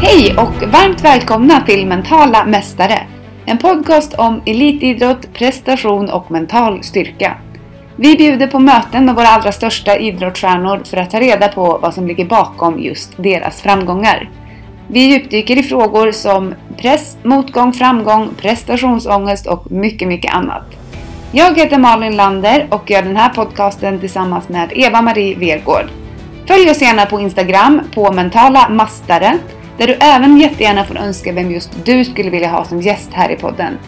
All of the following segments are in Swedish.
Hej och varmt välkomna till Mentala Mästare. En podcast om elitidrott, prestation och mental styrka. Vi bjuder på möten med våra allra största idrottsstjärnor för att ta reda på vad som ligger bakom just deras framgångar. Vi djupdyker i frågor som press, motgång, framgång, prestationsångest och mycket, mycket annat. Jag heter Malin Lander och gör den här podcasten tillsammans med Eva-Marie Vergård. Följ oss gärna på Instagram på mentala mastare där du även jättegärna får önska vem just du skulle vilja ha som gäst här i podden.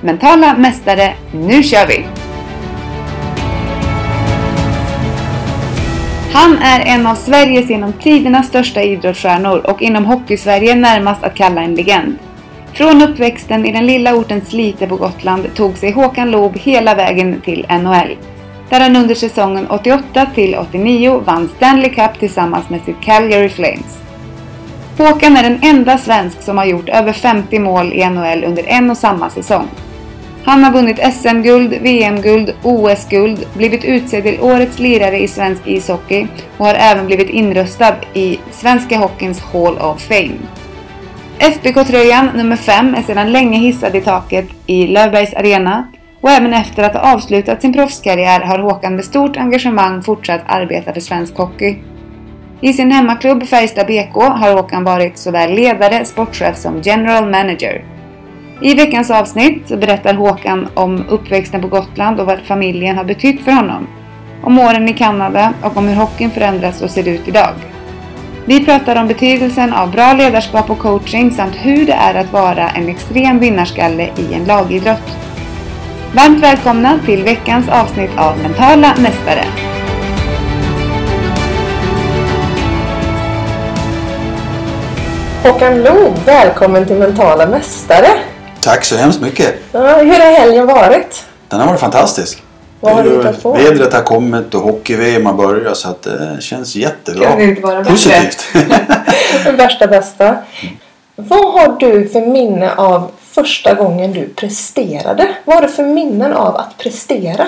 Mentala mästare, nu kör vi! Han är en av Sveriges genom tiderna största idrottsstjärnor och inom Hockeysverige närmast att kalla en legend. Från uppväxten i den lilla orten Slite på Gotland tog sig Håkan Loob hela vägen till NHL. Där han under säsongen 88 till 89 vann Stanley Cup tillsammans med sitt Calgary Flames. Håkan är den enda svensk som har gjort över 50 mål i NHL under en och samma säsong. Han har vunnit SM-guld, VM-guld, OS-guld, blivit utsedd till Årets lirare i svensk ishockey och har även blivit inröstad i Svenska Hockeyns Hall of Fame. FBK-tröjan nummer 5 är sedan länge hissad i taket i Löfbergs Arena och även efter att ha avslutat sin proffskarriär har Håkan med stort engagemang fortsatt arbeta för svensk hockey. I sin hemmaklubb Färjestad BK har Håkan varit såväl ledare, sportchef som general manager. I veckans avsnitt berättar Håkan om uppväxten på Gotland och vad familjen har betytt för honom. Om åren i Kanada och om hur hockeyn förändrats och ser ut idag. Vi pratar om betydelsen av bra ledarskap och coaching samt hur det är att vara en extrem vinnarskalle i en lagidrott. Varmt välkomna till veckans avsnitt av Mentala Mästare. Håkan Loob, välkommen till Mentala Mästare. Tack så hemskt mycket. Ja, hur har helgen varit? Den har varit fantastisk. Vad har du hittat på? Vädret har kommit och hockey-VM har börjat så att det känns jättebra. Kan det inte vara? Positivt. Värsta bästa. Vad har du för minne av första gången du presterade? Vad har du för minnen av att prestera?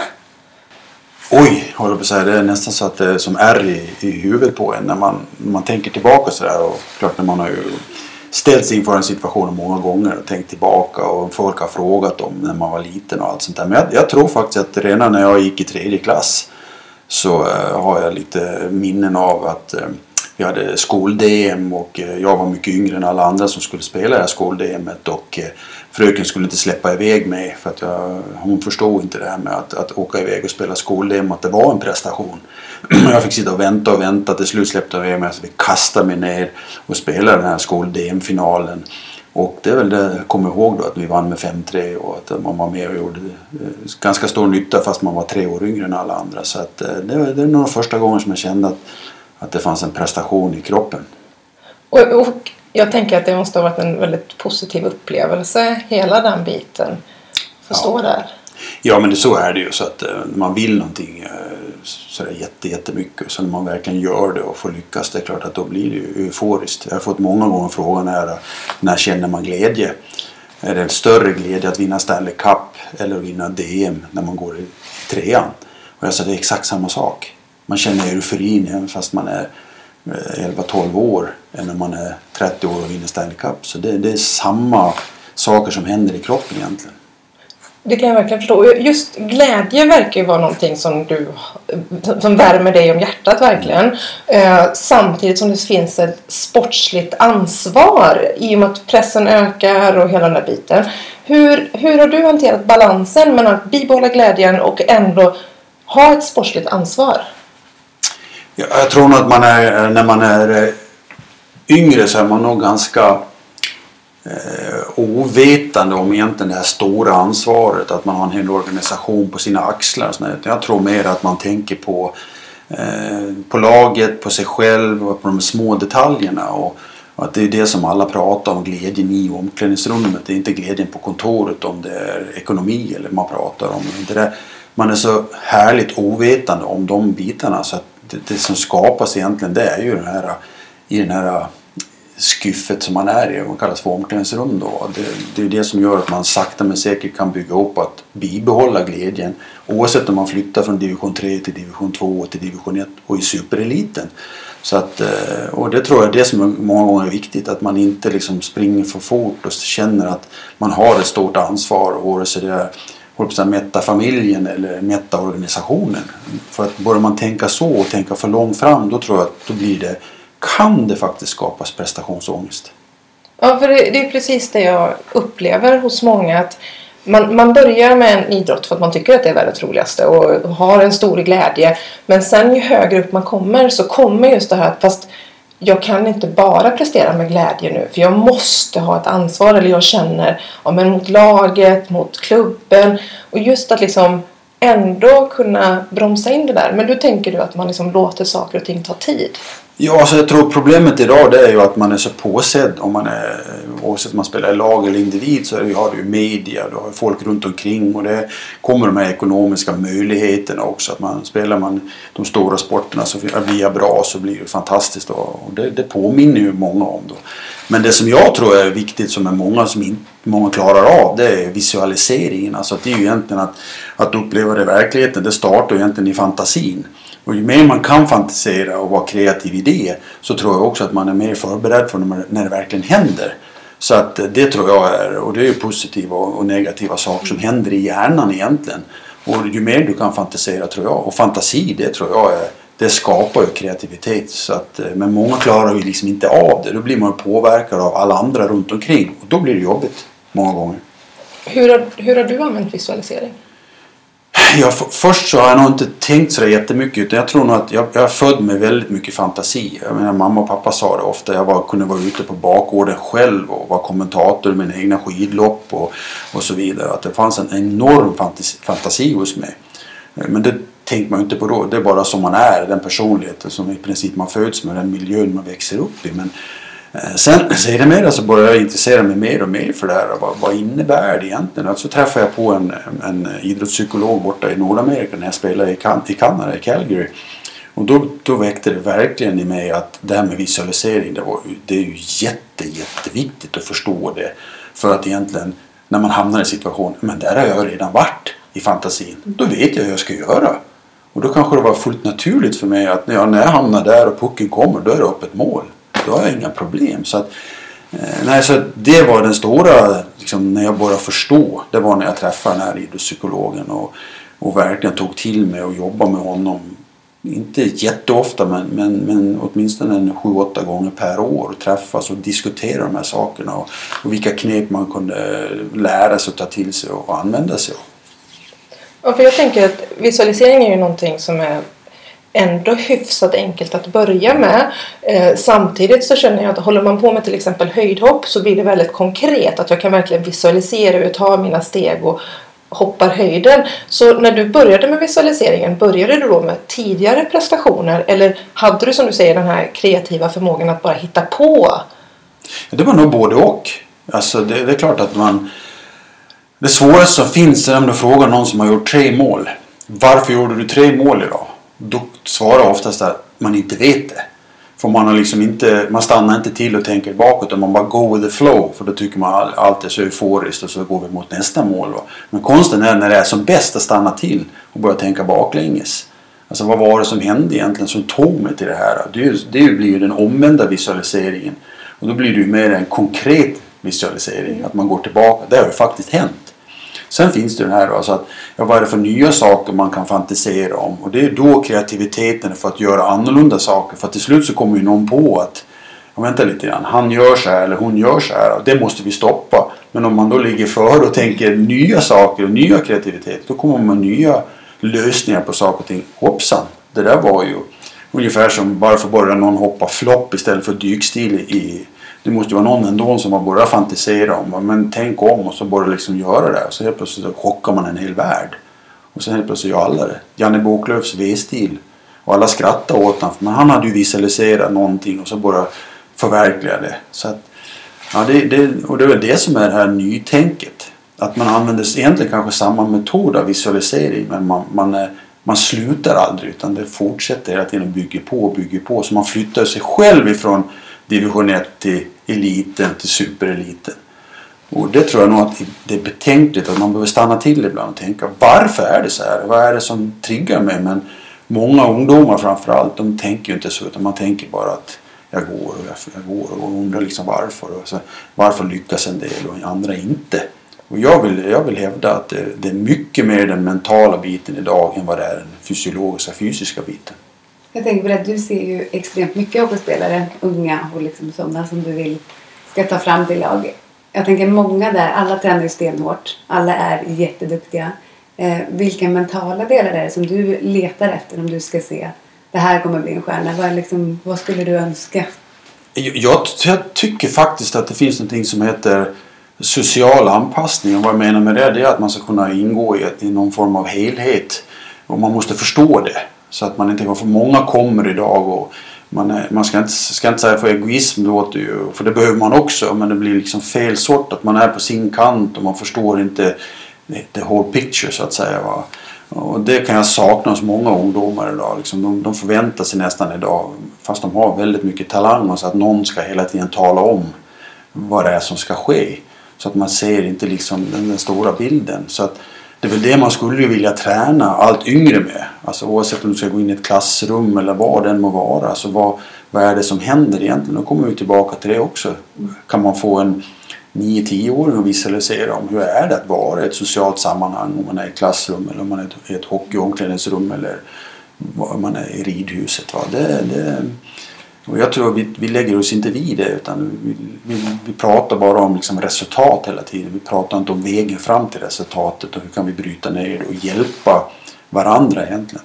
Oj, håller på att säga. Det är nästan så att det är som ärr i, i huvudet på en när man, när man tänker tillbaka sådär. Och klart när man har ju ställts inför en situation många gånger och tänkt tillbaka och folk har frågat om när man var liten och allt sånt där. Men jag, jag tror faktiskt att redan när jag gick i tredje klass så eh, har jag lite minnen av att eh, vi hade skol-DM och eh, jag var mycket yngre än alla andra som skulle spela det här skol-DMet och fröken skulle inte släppa iväg mig för att jag, hon förstod inte det här med att, att åka iväg och spela skol-DM att det var en prestation. Jag fick sitta och vänta och vänta till slut släppte hon iväg mig så vi kastade mig ner och spelade den här skol-DM-finalen. Och det är väl det jag kommer ihåg då att vi vann med 5-3 och att man var med och gjorde eh, ganska stor nytta fast man var tre år yngre än alla andra. Så att eh, det, var- det är nog första gången som jag kände att, att det fanns en prestation i kroppen. Och, och jag tänker att det måste ha varit en väldigt positiv upplevelse, hela den biten. Få stå Ja. där. Ja men det, så är det ju så att eh, när man vill någonting eh, så är det jätte, jättemycket. Så när man verkligen gör det och får lyckas det är klart att då blir det ju euforiskt. Jag har fått många gånger frågan här när känner man glädje? Är det en större glädje att vinna Stanley Cup eller att vinna DM när man går i trean? Och jag sa det är exakt samma sak. Man känner euforin även fast man är 11-12 år än när man är 30 år och vinner Stanley Cup. Så det, det är samma saker som händer i kroppen egentligen. Det kan jag verkligen förstå. Just glädje verkar ju vara någonting som du som värmer dig om hjärtat verkligen. Eh, samtidigt som det finns ett sportsligt ansvar i och med att pressen ökar och hela den där biten. Hur, hur har du hanterat balansen mellan att bibehålla glädjen och ändå ha ett sportsligt ansvar? Jag, jag tror nog att man är, när man är eh, yngre så är man nog ganska eh, ovetande om egentligen det här stora ansvaret. Att man har en hel organisation på sina axlar. och. Jag tror mer att man tänker på, eh, på laget, på sig själv och på de små detaljerna. Och, och att det är det som alla pratar om, glädjen i omklädningsrummet. Det är inte glädjen på kontoret om det är ekonomi eller man pratar om. Det där, man är så härligt ovetande om de bitarna så att det, det som skapas egentligen det är ju den här, i den här skyffet som man är i, vad kallas för omklädningsrum då. Det, det är det som gör att man sakta men säkert kan bygga upp att bibehålla glädjen oavsett om man flyttar från division 3 till division 2 till division 1 och i supereliten. Så att, eh, och det tror jag är det som är många gånger är viktigt, att man inte liksom springer för fort och känner att man har ett stort ansvar, vare sig det är att mätta familjen eller mätta organisationen. För att börjar man tänka så och tänka för långt fram då tror jag att då blir det, kan det faktiskt skapas prestationsångest. Ja, för det, det är precis det jag upplever hos många. att man, man börjar med en idrott för att man tycker att det är världens roligaste och har en stor glädje. Men sen ju högre upp man kommer så kommer just det här att fast jag kan inte bara prestera med glädje nu för jag måste ha ett ansvar eller jag känner ja, men mot laget, mot klubben och just att liksom ändå kunna bromsa in det där. Men då tänker du att man liksom låter saker och ting ta tid? Ja, alltså jag tror problemet idag det är ju att man är så påsedd om man är oavsett om man spelar i lag eller individ så har du ju media, du har folk runt omkring och det kommer de här ekonomiska möjligheterna också. Att man spelar man de stora sporterna så blir jag bra så blir det fantastiskt och det, det påminner ju många om. Då. Men det som jag tror är viktigt som är många som inte många klarar av det är visualiseringen. Alltså att det är ju egentligen att, att uppleva det i verkligheten. Det startar egentligen i fantasin. Och ju mer man kan fantisera och vara kreativ i det så tror jag också att man är mer förberedd för när det verkligen händer. Så att eh, det tror jag är, och det är ju positiva och negativa saker som händer i hjärnan egentligen. Och ju mer du kan fantisera tror jag, och fantasi det tror jag är, det skapar ju kreativitet. Så att, eh, men många klarar ju liksom inte av det. Då blir man påverkad av alla andra runt omkring och då blir det jobbigt många gånger. Hur har, hur har du använt visualisering? Jag, först så har jag nog inte tänkt så jättemycket utan jag tror nog att jag, jag är född med väldigt mycket fantasi. Jag menar, mamma och pappa sa det ofta. Jag var, kunde vara ute på bakgården själv och vara kommentator i mina egna skidlopp och, och så vidare. Att det fanns en enorm fantasi, fantasi hos mig. Men det tänkte man ju inte på då. Det är bara som man är, den personligheten som i princip man föds med, den miljön man växer upp i. Men Eh, sen sedermera så började jag intressera mig mer och mer för det här. Vad, vad innebär det egentligen? Och så träffade jag på en, en idrottspsykolog borta i Nordamerika när jag spelade i, kan, i Kanada, i Calgary. Och då, då väckte det verkligen i mig att det här med visualisering, det, var, det är ju jätte, jätteviktigt att förstå det. För att egentligen, när man hamnar i en situation, men där har jag redan varit i fantasin. Då vet jag hur jag ska göra. Och då kanske det var fullt naturligt för mig att när jag, när jag hamnar där och pucken kommer, då är det öppet mål då har jag inga problem. Så att, eh, nej, så det var den stora, liksom, när jag började förstå. Det var när jag träffade den här idrottspsykologen och, och verkligen tog till mig och jobbade med honom. Inte jätteofta men, men, men åtminstone en sju, åtta gånger per år och träffas och diskutera de här sakerna och, och vilka knep man kunde lära sig och ta till sig och använda sig av. Ja, för jag tänker att visualisering är ju någonting som är ändå hyfsat enkelt att börja med. Eh, samtidigt så känner jag att håller man på med till exempel höjdhopp så blir det väldigt konkret. Att jag kan verkligen visualisera hur jag tar mina steg och hoppar höjden. Så när du började med visualiseringen, började du då med tidigare prestationer eller hade du som du säger den här kreativa förmågan att bara hitta på? Det var nog både och. Alltså det, det är klart att man... Det svåraste som finns är om du frågar någon som har gjort tre mål. Varför gjorde du tre mål idag? Då svarar oftast att man inte vet det. För man, har liksom inte, man stannar inte till och tänker bakåt utan man bara go with the flow. För då tycker man allt är så euforiskt och så går vi mot nästa mål. Va? Men konsten är när det är som bäst att stanna till och börja tänka baklänges. Alltså vad var det som hände egentligen som tog mig till det här? Det, det blir ju den omvända visualiseringen. Och då blir det ju mer en konkret visualisering. Att man går tillbaka. Det har ju faktiskt hänt. Sen finns det den här alltså att, ja, vad är det för nya saker man kan fantisera om? Och det är då kreativiteten för att göra annorlunda saker. För till slut så kommer ju någon på att ja, vänta lite grann, han gör så här eller hon gör så här. Och det måste vi stoppa. Men om man då ligger före och tänker nya saker och nya kreativitet. Då kommer man med nya lösningar på saker och ting. Hoppsan, det där var ju ungefär som bara för början någon hoppa flopp istället för dykstil i det måste ju vara någon ändå som har börjat fantisera om men tänk om och så börjar liksom göra det. Och så helt plötsligt så chockar man en hel värld. Och sen helt plötsligt gör alla det. Janne Boklövs V-stil. Och alla skrattar åt honom. Men han hade ju visualiserat någonting och så bara förverkliga det. Så att, ja, det, det, och det är väl det som är det här nytänket. Att man använder egentligen kanske samma metod av visualisering men man, man, man slutar aldrig utan det fortsätter hela tiden och bygger på och bygger på. Så man flyttar sig själv ifrån division 1 till eliten till supereliten. Och det tror jag nog att det är betänkligt att man behöver stanna till ibland och tänka varför är det så här? Vad är det som triggar mig? Men många ungdomar framförallt de tänker ju inte så utan man tänker bara att jag går och jag, jag går och undrar liksom varför. Och så, varför lyckas en del och andra inte? Och jag vill, jag vill hävda att det, det är mycket mer den mentala biten idag än vad det är den fysiologiska, fysiska biten. Jag tänker på det, du ser ju extremt mycket hockeyspelare, unga och liksom sådana som du vill ska ta fram till lag. Jag tänker många där, alla tränar ju stenhårt, alla är jätteduktiga. Eh, vilka mentala delar är det som du letar efter om du ska se det här kommer bli en stjärna? Vad, liksom, vad skulle du önska? Jag, jag, tycker faktiskt att det finns någonting som heter social anpassning. Och vad jag menar med det, det är att man ska kunna ingå i, i någon form av helhet. Och man måste förstå det. Så att man inte, för många kommer idag och man, är, man ska, inte, ska inte säga för egoism låter ju, för det behöver man också, men det blir liksom fel sort att man är på sin kant och man förstår inte the whole picture så att säga. Va? Och det kan jag sakna hos många ungdomar idag. Liksom de, de förväntar sig nästan idag, fast de har väldigt mycket talang, så att någon ska hela tiden tala om vad det är som ska ske. Så att man ser inte liksom den, den stora bilden. Så att det är väl det man skulle vilja träna allt yngre med. Alltså oavsett om du ska gå in i ett klassrum eller vad det än må vara. Alltså vad, vad är det som händer egentligen? Då kommer vi tillbaka till det också. Kan man få en 9-10-åring att visualisera om hur är det att vara i ett socialt sammanhang om man är i ett klassrum eller om man är i ett hockeyomklädningsrum eller om man är i ridhuset. Va? Det, det, och jag tror vi, vi lägger oss inte vid det utan vi, vi, vi pratar bara om liksom resultat hela tiden. Vi pratar inte om vägen fram till resultatet och hur kan vi bryta ner det och hjälpa varandra egentligen.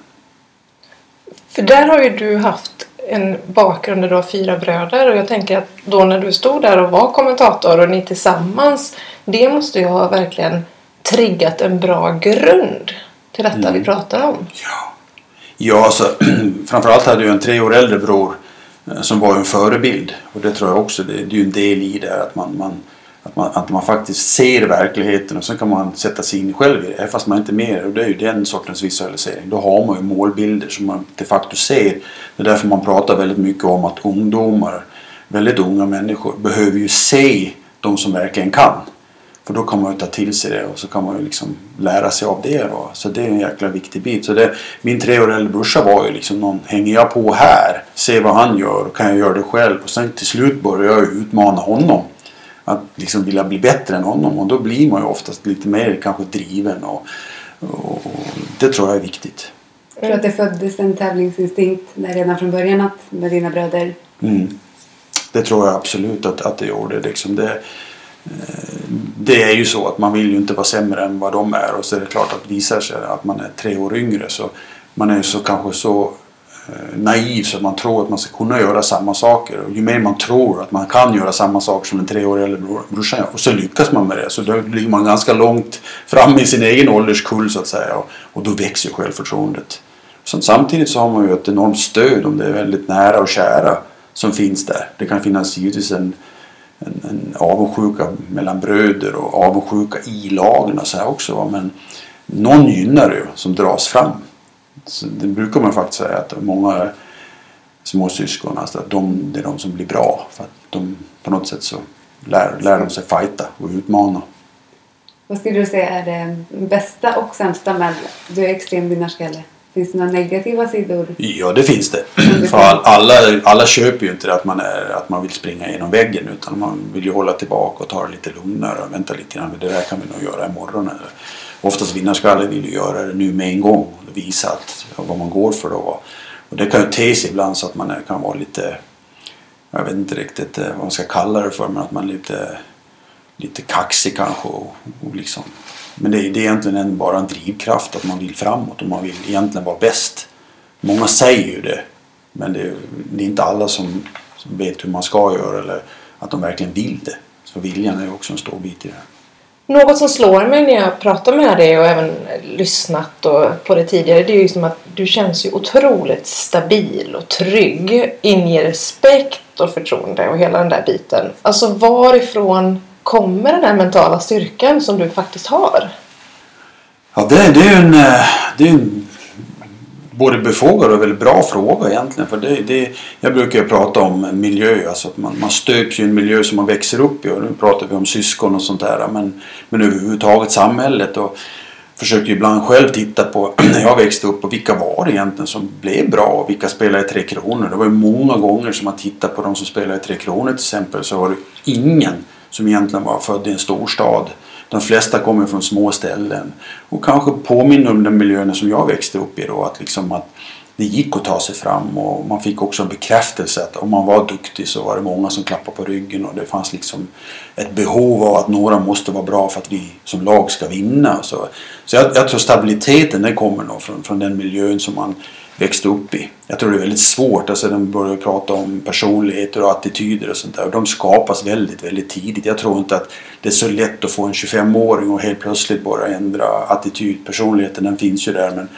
För där har ju du haft en bakgrund där du har fyra bröder och jag tänker att då när du stod där och var kommentator och ni tillsammans det måste ju ha verkligen triggat en bra grund till detta mm. vi pratar om. Ja, ja alltså, framförallt hade jag en tre år äldre bror Eh, som var en förebild och det tror jag också det, det är ju en del i det att man, man att man, att man faktiskt ser verkligheten och sen kan man sätta sig in själv i det fast man inte är med och det är ju den sortens visualisering. Då har man ju målbilder som man de facto ser. Det är därför man pratar väldigt mycket om att ungdomar, väldigt unga människor, behöver ju se de som verkligen kan. För då kan man ju ta till sig det och så kan man ju liksom lära sig av det. Då. Så det är en jäkla viktig bit. Så det, min tre år äldre brorsa var ju liksom någon, hänger jag på här, se vad han gör, kan jag göra det själv? Och sen till slut börjar jag utmana honom att liksom vilja bli bättre än honom och då blir man ju oftast lite mer kanske driven och, och det tror jag är viktigt. Jag tror att det föddes en tävlingsinstinkt redan från början att, med dina bröder? Mm. Det tror jag absolut att, att det gjorde. Liksom det, det är ju så att man vill ju inte vara sämre än vad de är och så är det klart att visar sig att man är tre år yngre så man är så kanske så eh, naiv så att man tror att man ska kunna göra samma saker. Och ju mer man tror att man kan göra samma saker som en treårig eller brorsan och så lyckas man med det. Så då ligger man ganska långt fram i sin egen ålderskull så att säga. Och, och då växer ju självförtroendet. Så samtidigt så har man ju ett enormt stöd om det är väldigt nära och kära som finns där. Det kan finnas givetvis en, en, en avundsjuka mellan bröder och avundsjuka i lagen och så här också. Men någon gynnar ju som dras fram. Så det brukar man faktiskt säga att många småsyskon, alltså att de, det är de som blir bra. För att de på något sätt så lär, lär de sig fighta och utmana. Vad skulle du säga är det bästa och sämsta med du är extrem vinnarskalle? Finns det några negativa sidor? Ja, det finns det. För alla, alla köper ju inte det att man, är, att man vill springa genom väggen utan man vill ju hålla tillbaka och ta det lite lugnare och vänta lite grann. Det där kan vi nog göra imorgon. Oftast vinnarskalle vill ju göra det nu med en gång och visa att, vad man går för. Då. Och det kan ju te sig ibland så att man kan vara lite, jag vet inte riktigt eh, vad man ska kalla det för, men att man är lite, lite kaxig kanske. Och, och liksom. Men det, det är egentligen en, bara en drivkraft att man vill framåt och man vill egentligen vara bäst. Många säger ju det, men det, det är inte alla som, som vet hur man ska göra eller att de verkligen vill det. Så viljan är ju också en stor bit i det. Något som slår mig när jag pratar med dig och även lyssnat på det tidigare det är ju som att du känns ju otroligt stabil och trygg. Inger respekt och förtroende och hela den där biten. Alltså varifrån kommer den här mentala styrkan som du faktiskt har? Ja, det, det är ju en, eh, det är en både befogad och väldigt bra fråga egentligen. För det, det, jag brukar ju prata om miljö, alltså att man, man stöps i en miljö som man växer upp i. Och nu pratar vi om syskon och sånt där. Men, men överhuvudtaget samhället. Och försöker ibland själv titta på när jag växte upp och vilka var det egentligen som blev bra och vilka spelade i Tre Kronor. Det var ju många gånger som man tittade på de som spelade i Tre Kronor till exempel så var det ingen som egentligen var född i en storstad. De flesta kommer från små ställen och kanske påminner om den miljön som jag växte upp i då. Att, liksom att det gick att ta sig fram och man fick också en bekräftelse att om man var duktig så var det många som klappade på ryggen och det fanns liksom ett behov av att några måste vara bra för att vi som lag ska vinna. Så, så jag, jag tror stabiliteten den kommer nog från, från den miljön som man växte upp i. Jag tror det är väldigt svårt, alltså de börjar prata om personligheter och attityder och sånt där. Och de skapas väldigt, väldigt tidigt. Jag tror inte att det är så lätt att få en 25-åring och helt plötsligt bara ändra attityd. Personligheten den finns ju där men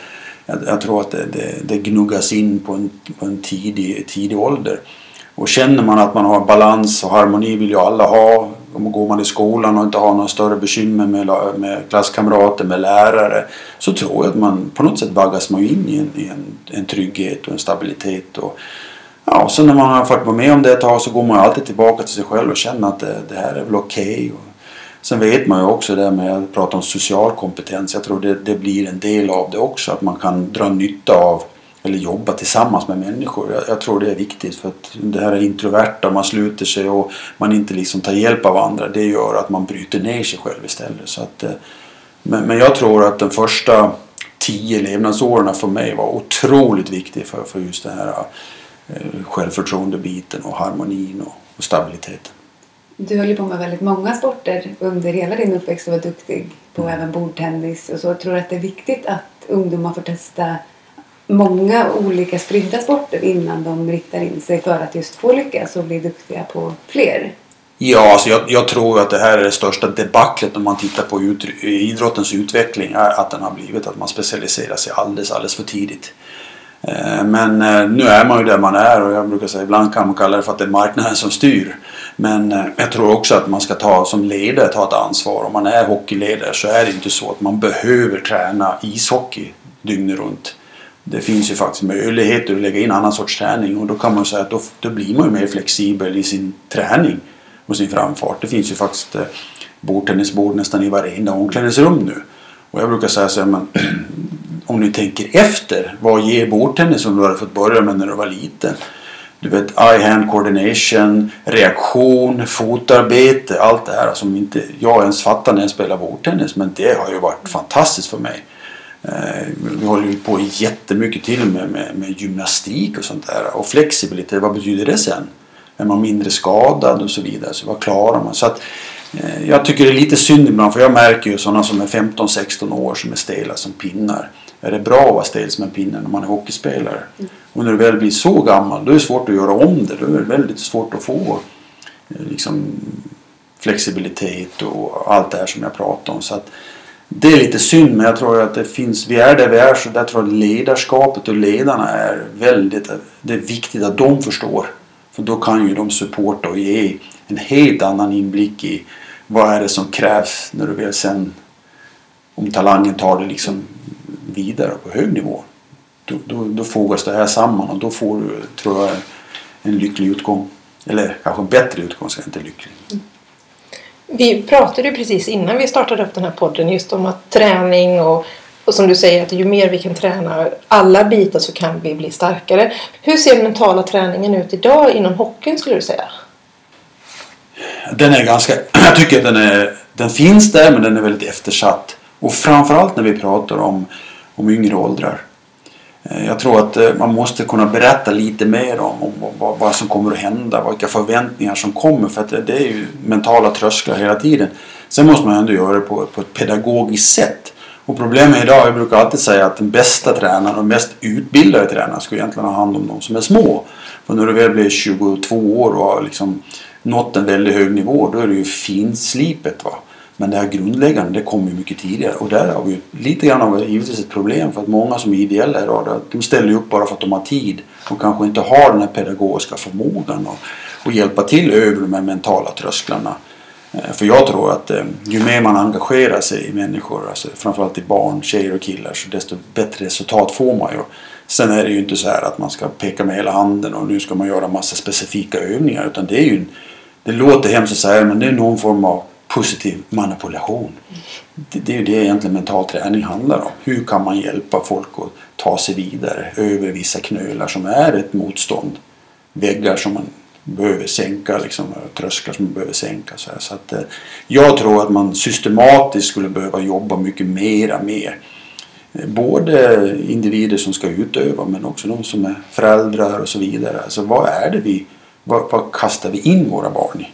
jag, jag tror att det, det, det, gnuggas in på en, på en tidig, tidig ålder. Och känner man att man har balans och harmoni vill ju alla ha. Om går man i skolan och inte har några större bekymmer med, med klasskamrater, med lärare. Så tror jag att man på något sätt vaggas man in i en, i en, en trygghet och en stabilitet. Och, ja, och sen när man har fått vara med om det ett tag så går man alltid tillbaka till sig själv och känner att det, det här är väl okej. Okay. Sen vet man ju också det med att prata om social kompetens. Jag tror det, det blir en del av det också. Att man kan dra nytta av eller jobba tillsammans med människor. Jag, jag, tror det är viktigt för att det här är introverta, man sluter sig och man inte liksom tar hjälp av andra. Det gör att man bryter ner sig själv istället. Så att, eh, men, men jag tror att den första tio levnadsåren för mig var otroligt viktig för, för just den här eh, självförtroende-biten och harmonin och, och stabiliteten. Du höll ju på med väldigt många sporter under hela din uppväxt och var duktig på mm. även bordtennis och så. Jag tror att det är viktigt att ungdomar får testa många olika sprinta sporter innan de riktar in sig för att just få lyckas och bli duktiga på fler? Ja, alltså jag, jag tror att det här är det största debaclet om man tittar på ut, idrottens utveckling. Att den har blivit att man specialiserar sig alldeles, alldeles för tidigt. Eh, men eh, nu är man ju där man är och jag brukar säga ibland kan man kalla det för att det är marknaden som styr. Men eh, jag tror också att man ska ta som ledare ta ett ansvar. Om man är hockeyledare så är det inte så att man behöver träna ishockey dygnet runt det finns ju faktiskt möjligheter att lägga in annan sorts träning och då kan man säga att då, då blir man ju mer flexibel i sin träning och sin framfart. Det finns ju faktiskt eh, bordtennisbord nästan i varenda omklädningsrum nu. Och jag brukar säga så här, men om ni tänker efter, vad ger bordtennis som du hade fått börja med när du var liten? Du vet eye-hand coordination, reaktion, fotarbete, allt det här som inte jag ens fattar när jag spelar bordtennis. Men det har ju varit fantastiskt för mig. Eh, vi håller ju på jättemycket till med, med, med gymnastik och sånt där. Och flexibilitet, vad betyder det sen? Är man mindre skadad och så vidare? Så vad klarar man? Så att, eh, jag tycker det är lite synd ibland för jag märker ju sådana som är 15-16 år som är stela som pinnar. Är det bra att vara stel som en pinne när man är hockeyspelare? Mm. Och när du väl blir så gammal då är det svårt att göra om det. Då är det väldigt svårt att få eh, liksom, flexibilitet och allt det här som jag pratar om. Så att, det är lite synd men jag tror att det finns, vi är där vi är så där tror jag ledarskapet och ledarna är väldigt, det är viktigt att de förstår. För då kan ju de supporta och ge en helt annan inblick i vad är det som krävs när du väl sen om talangen tar det liksom vidare på hög nivå. Då, då, då fogas det här samman och då får du, tror jag, en lycklig utgång. Eller kanske en bättre utgång, ska inte lycklig. Mm. Vi pratade ju precis innan vi startade upp den här podden just om att träning och, och som du säger att ju mer vi kan träna alla bitar så kan vi bli starkare. Hur ser den mentala träningen ut idag inom hockeyn skulle du säga? Den är ganska, jag tycker att den, är, den finns där men den är väldigt eftersatt. Och framförallt när vi pratar om, om yngre åldrar. Eh, jag tror att eh, man måste kunna berätta lite mer om, om vad, vad, som kommer att hända, vilka förväntningar som kommer för att det är ju mentala trösklar hela tiden. Sen måste man ändå göra det på, på ett pedagogiskt sätt. Och problemet idag, jag brukar alltid säga att den bästa tränaren och mest utbildade tränaren ska egentligen ha hand om de som är små. För när du väl blir 22 år och har liksom nått en väldigt hög nivå då är det ju finslipet. Va? Men det här grundläggande det kommer ju mycket tidigare och där har vi ju lite grann av givetvis ett problem för att många som är ideella idag de ställer ju upp bara för att de har tid och kanske inte har den här pedagogiska förmågan och, och hjälpa till över de här mentala trösklarna. Eh, för jag tror att eh, ju mer man engagerar sig i människor, alltså framförallt i barn, tjejer och killar, så desto bättre resultat får man ju. Sen är det ju inte så här att man ska peka med hela handen och nu ska man göra massa specifika övningar. Utan det är ju, det låter hemskt att säga men det är någon form av positiv manipulation. Det, det är ju det egentligen mental träning handlar om. Hur kan man hjälpa folk att ta sig vidare över vissa knölar som är ett motstånd. Väggar som man behöver sänka, liksom, trösklar som man behöver sänka. Så, så att, eh, jag tror att man systematiskt skulle behöva jobba mycket mera med eh, både individer som ska utöva men också de som är föräldrar och så vidare. Alltså vad är det vi, vad, vad kastar vi in våra barn i?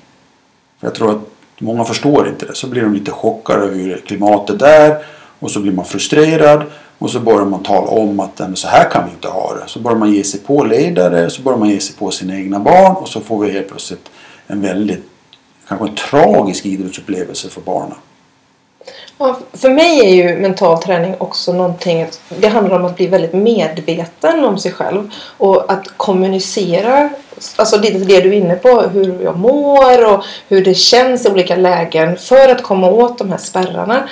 För jag tror att många förstår inte det. Så blir de lite chockade över klimatet där och så blir man frustrerad och så börjar man tala om att så här kan vi inte ha det. Så börjar man ge sig på ledare, så börjar man ge sig på sina egna barn och så får vi helt plötsligt en väldigt, kanske en tragisk idrottsupplevelse för barnen. Ja, för mig är ju mental träning också någonting, det handlar om att bli väldigt medveten om sig själv och att kommunicera, alltså det, det du är inne på, hur jag mår och hur det känns i olika lägen för att komma åt de här spärrarna.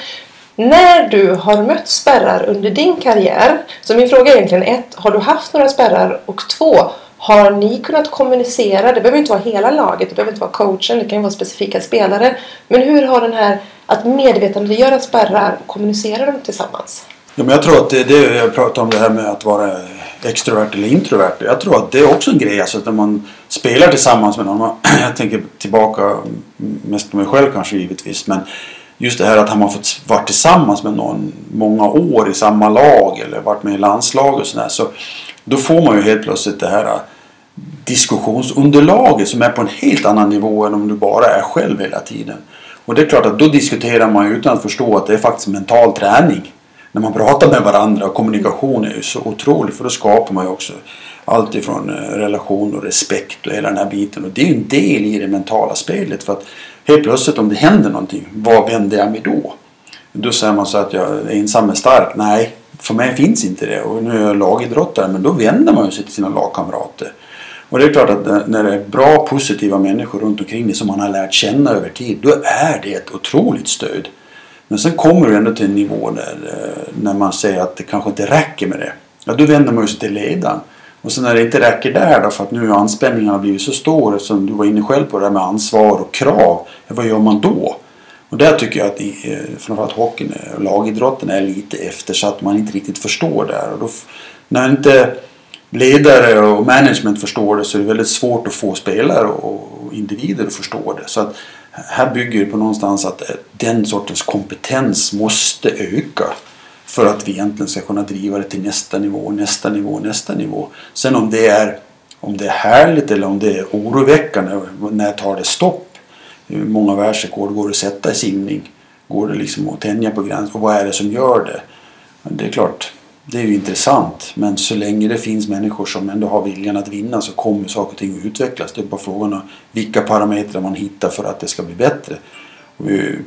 När du har mött spärrar under din karriär, så min fråga är egentligen ett, har du haft några spärrar? Och två, har ni kunnat kommunicera? Det behöver inte vara hela laget, det behöver inte vara coachen, det kan ju vara specifika spelare. Men hur har den här, att medvetandegöra spärrar, kommunicera dem tillsammans? Ja, men jag tror att det, det jag pratar om det här med att vara extrovert eller introvert. Jag tror att det är också en grej. Alltså när man spelar tillsammans med någon. Jag tänker tillbaka mm, mest på mig själv kanske givetvis. Men just det här att har har fått vara tillsammans med någon många år i samma lag eller varit med i landslag och sådär. Så då får man ju helt plötsligt det här diskussionsunderlaget som är på en helt annan nivå än om du bara är själv hela tiden. Och det är klart att då diskuterar man utan att förstå att det är faktiskt mental träning. När man pratar med varandra och kommunikation är ju så otroligt för då skapar man ju också allt ifrån eh, relation och respekt och hela den här biten. Och det är ju en del i det mentala spelet. för att Helt plötsligt om det händer någonting, vad vänder jag mig då? Då säger man så att jag är ensam är stark. Nej, för mig finns inte det. Och nu är jag lagidrottare, men då vänder man sig till sina lagkamrater. Och det är klart att när det är bra positiva människor runt omkring dig som man har lärt känna över tid, då är det ett otroligt stöd. Men sen kommer du ändå till en nivå där, eh, när man säger att det kanske inte räcker med det. Ja, då vänder man sig till ledaren. Och sen när det inte räcker där då för att nu har anspänningen blivit så stor eftersom du var inne själv på det där med ansvar och krav. Vad gör man då? Och där tycker jag att i, eh, framförallt hockeyn och lagidrotten är lite eftersatt. Man inte riktigt förstår det här. Och då, när inte ledare och management förstår det så är det väldigt svårt att få spelare och individer att förstå det. Så att här bygger det på någonstans att eh, den sortens kompetens måste öka för att vi egentligen ska kunna driva det till nästa nivå, nästa nivå, nästa nivå. Sen om det är, om det är härligt eller om det är oroväckande, när tar det stopp? Hur många världsrekord går det att sätta i simning? Går det liksom att tänja på gränsen? Och vad är det som gör det? Det är klart, det är ju intressant. Men så länge det finns människor som ändå har viljan att vinna så kommer saker och ting att utvecklas. Det är bara frågan om vilka parametrar man hittar för att det ska bli bättre. Och vi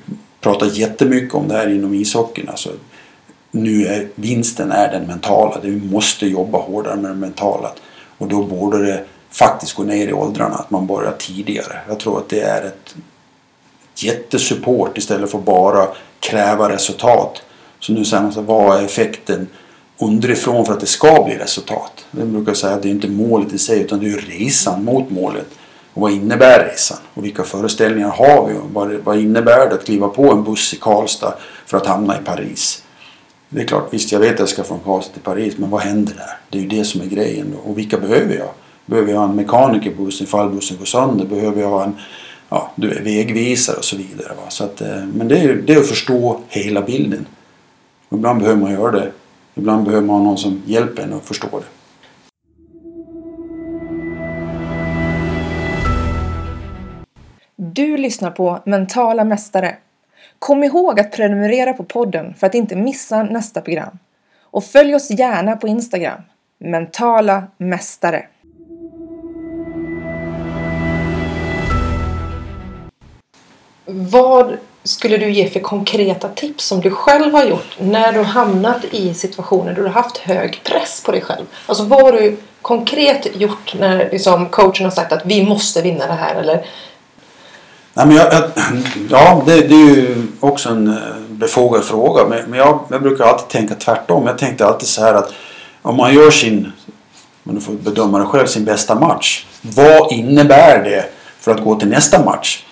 pratar jättemycket om det här inom ishockeyn. Alltså, nu är vinsten är den mentala. Vi måste jobba hårdare med det mentala. Och då borde det faktiskt gå ner i åldrarna, att man börjar tidigare. Jag tror att det är ett jättesupport istället för bara kräva resultat. Så nu säger man så vad är effekten underifrån för att det ska bli resultat? Jag brukar säga att det är inte målet i sig utan det är resan mot målet. Och vad innebär resan? Och vilka föreställningar har vi? Vad, vad innebär det att kliva på en buss i Karlstad för att hamna i Paris? Det är klart, visst jag vet att jag ska från Karlstad till Paris, men vad händer där? Det är ju det som är grejen. Och vilka behöver jag? Behöver jag en mekaniker på bussen ifall bussen går sönder? Behöver jag en ja, du är vägvisare och så vidare. Va? Så att, eh, men det är, det är att förstå hela bilden. Ibland behöver man göra det. Ibland behöver man någon som hjälper en att förstå det. Du lyssnar på Mentala Mästare Kom ihåg att prenumerera på podden för att inte missa nästa program. Och följ oss gärna på Instagram, Mentala Mästare. Vad skulle du ge för konkreta tips som du själv har gjort när du hamnat i situationer där du har haft hög press på dig själv? Alltså vad har du konkret gjort när liksom, coachen har sagt att vi måste vinna det här eller Nej, men jag, jag, ja, det, det, är ju också en eh, befogad fråga. Men, men jag, jag, brukar alltid tänka tvärtom. Jag tänkte alltid så här att om man gör sin, men du får bedöma det själv, sin bästa match. Vad innebär det för att gå till nästa match?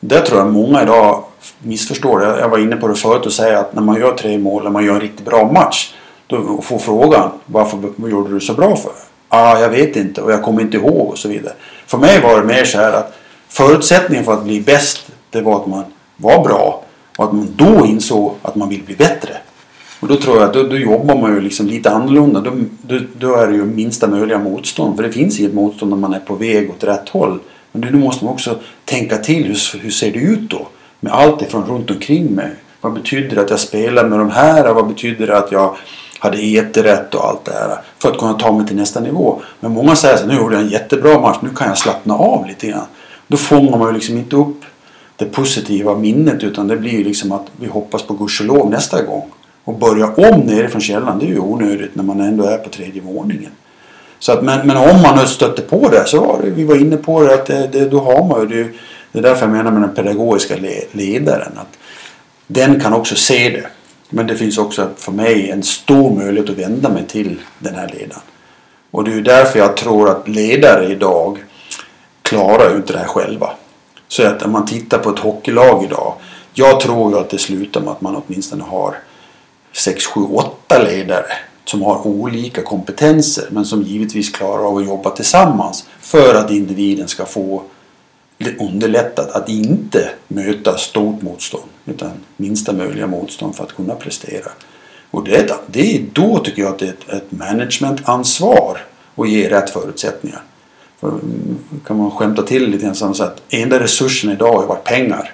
Det tror jag många idag missförstår. det, jag var inne på det förut och säger att när man gör tre mål, när man gör en riktigt bra match. Då får frågan varför vad gjorde du så bra för? Ah, jag vet inte och jag kommer inte ihåg och så vidare. För mig var det mer så här att förutsättningen för att bli bäst det var att man var bra och att man då insåg att man vill bli bättre. Och då tror jag att då, då jobbar man ju liksom lite annorlunda. Då, då, då är det ju minsta möjliga motstånd. För det finns inget motstånd när man är på väg åt rätt håll. Men då måste man också tänka till. Hur, hur ser det ut då? Med allt ifrån runt omkring mig. Vad betyder det att jag spelar med de här? Vad betyder det att jag hade ätit rätt och allt det här. För att kunna ta mig till nästa nivå. Men många säger så nu gjorde jag en jättebra match. Nu kan jag slappna av lite grann. Då fångar man ju liksom inte upp det positiva minnet utan det blir ju liksom att vi hoppas på gudskelov nästa gång. Och börja om nerifrån källan det är ju onödigt när man ändå är på tredje våningen. Så att, men, men om man nu stötte på det så var det, vi var inne på det att det, det, då har man ju det, det är därför jag menar med den pedagogiska ledaren. Att den kan också se det. Men det finns också för mig en stor möjlighet att vända mig till den här ledaren. Och det är därför jag tror att ledare idag klarar ju inte det här själva. Så att om man tittar på ett hockeylag idag. Jag tror ju att det slutar med att man åtminstone har 6, 7, 8 ledare som har olika kompetenser men som givetvis klarar av att jobba tillsammans för att individen ska få underlättat att inte möta stort motstånd utan minsta möjliga motstånd för att kunna prestera. Och det är, ett- det är då tycker jag att det är ett, ett managementansvar att ge rätt förutsättningar. För, mm, kan man skämta till lite grann så att enda resursen idag har varit pengar.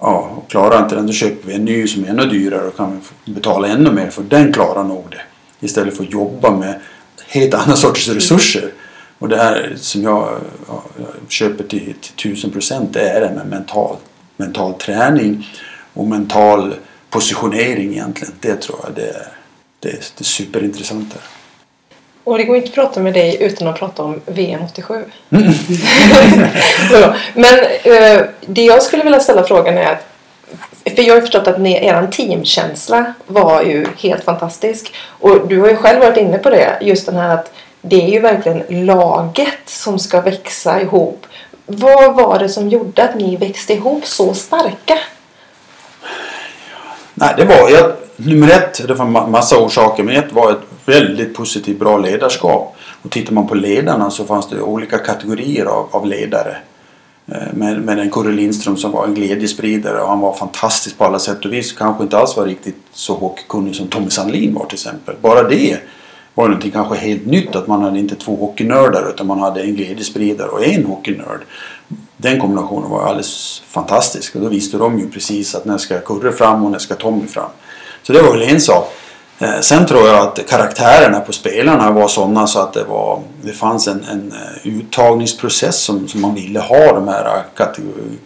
Ja, och klarar inte den då köper vi en ny som är ännu dyrare och kan betala ännu mer för den klarar nog det. Istället för att jobba med helt andra sorters resurser. Och det här som jag ja, jag köper till, till 1000 procent det är det med mental, mental träning och mental positionering egentligen. Det tror jag det är, det är, det är superintressant. Här. Och det går inte att prata med dig utan att prata om VM 87. Ja, Men eh, det jag skulle vilja ställa frågan är att för jag har förstått att ni, er teamkänsla var ju helt fantastisk. Och du har ju själv varit inne på det. Just den här att det är ju verkligen laget som ska växa ihop. Vad var det som gjorde att ni växte ihop så starka? Nej, det var jag, nummer ett, det var massa orsaker, men ett var ett väldigt positivt bra ledarskap. Och tittar man på ledarna så fanns det olika kategorier av, av ledare. Eh, med, med en Kurre Lindström som var en glädjespridare och han var fantastisk på alla sätt och vis. Kanske inte alls var riktigt så hockeykunnig som Tommy Sandlin var till exempel. Bara det var ju någonting kanske helt nytt att man hade inte två hockeynördar utan man hade en glädjespridare och en hockeynörd. Den kombinationen var alldeles fantastisk och då visste de ju precis att när ska Kurre fram och när ska Tommy fram. Så det var väl en sak. Eh, sen tror jag att karaktärerna på spelarna var sådana så att det, var, det fanns en, en eh, uttagningsprocess som, som man ville ha de här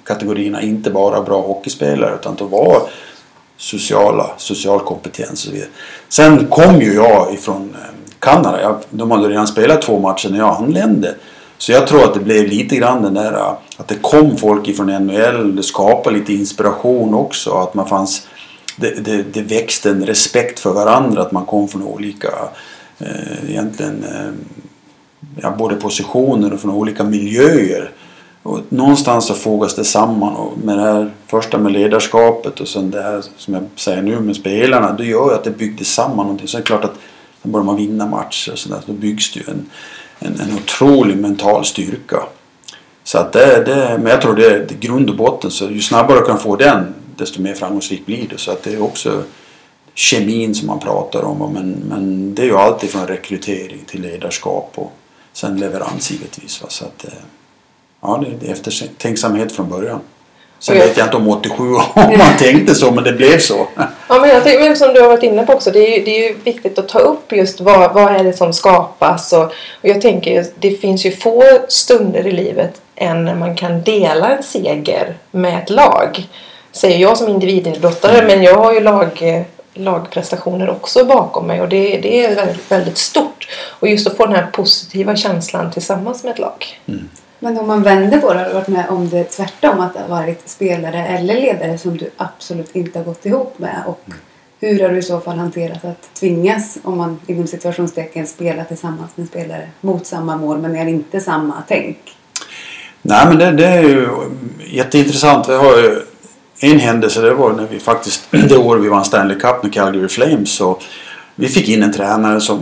kategorierna. Inte bara bra hockeyspelare utan det var sociala, social kompetens och så vidare. Sen kom ju jag ifrån eh, Kanada. ja, de hade redan spelat två matcher när jag anlände. Så jag tror att det blev lite grann den där äh, att det kom folk ifrån NHL. Det skapade lite inspiration också. Att man fanns det, det, det växte en respekt för varandra. Att man kom från olika eh, egentligen eh, ja, både positioner och från olika miljöer. Och någonstans så fogas det samman och med det här första med ledarskapet och sen det här som jag säger nu med spelarna. Det gör ju att det byggdes samman någonting. Så är det klart att sen börjar man vinna matcher och sådär. Då byggs det ju en, en, en otrolig mental styrka. Så att det, det, men jag tror det är grund och botten. Så ju snabbare du kan få den desto mer framgångsrik blir du. Så att det är också kemin som man pratar om. Men, men det är ju alltid från rekrytering till ledarskap och sen leverans givetvis. Va? Så att, eh, ja, det, det är eftertänksamhet från början. Sen vet jag inte om 87 om man tänkte så men det blev så. Ja, men jag men som du har varit inne på också, det är ju, det är ju viktigt att ta upp just vad, vad är det som skapas. Och, och jag tänker, det finns ju få stunder i livet än när man kan dela en seger med ett lag. Säger jag som individidrottare, men jag har ju lag, lagprestationer också bakom mig och det, det är väldigt, väldigt stort. Och just att få den här positiva känslan tillsammans med ett lag. Men om man vänder på det, har du varit med om det tvärtom? Att det har varit spelare eller ledare som du absolut inte har gått ihop med och Hur har du i så fall hanterat att tvingas, om man inom situationstecken spela tillsammans med spelare mot samma mål men är inte samma tänk? Nej men det, det är ju jätteintressant. Vi har ju en händelse det var när vi faktiskt det år vi vann Stanley Cup med Calgary Flames så vi fick in en tränare som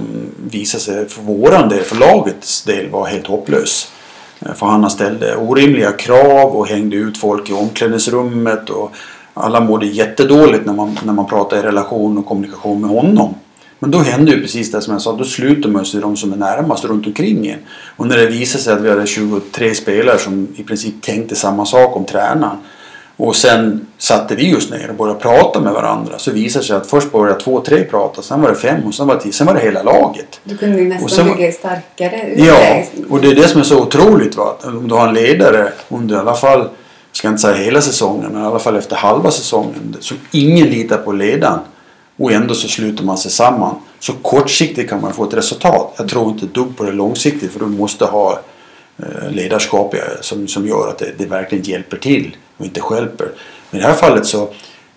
visade sig för våran del, för lagets del var helt hopplös. Eh, för han ställde orimliga krav och hängde ut folk i omklädningsrummet och alla mådde jättedåligt när man, när man pratade i relation och kommunikation med honom. Men då hände ju precis det som jag sa, då sluter man sig de som är närmast runt omkring en. Och när det visade sig att vi hade 23 spelare som i princip tänkte samma sak om tränaren och sen satte vi oss ner och började prata med varandra så visade det sig att först började två, tre prata, sen var det fem och sen var det tio, sen var det hela laget. Du kunde ju nästan Och sen- bygga starkare ur Ja, det. och det är det som är så otroligt. Va? Om du har en ledare under i alla fall, ska inte säga hela säsongen, men i alla fall efter halva säsongen, som ingen litar på ledaren och ändå så sluter man sig samman. Så kortsiktigt kan man få ett resultat. Jag tror inte ett dugg på det långsiktigt för du måste ha eh, ledarskap eh, som, som gör att det, det verkligen hjälper till och inte stjälper. Men i det här fallet så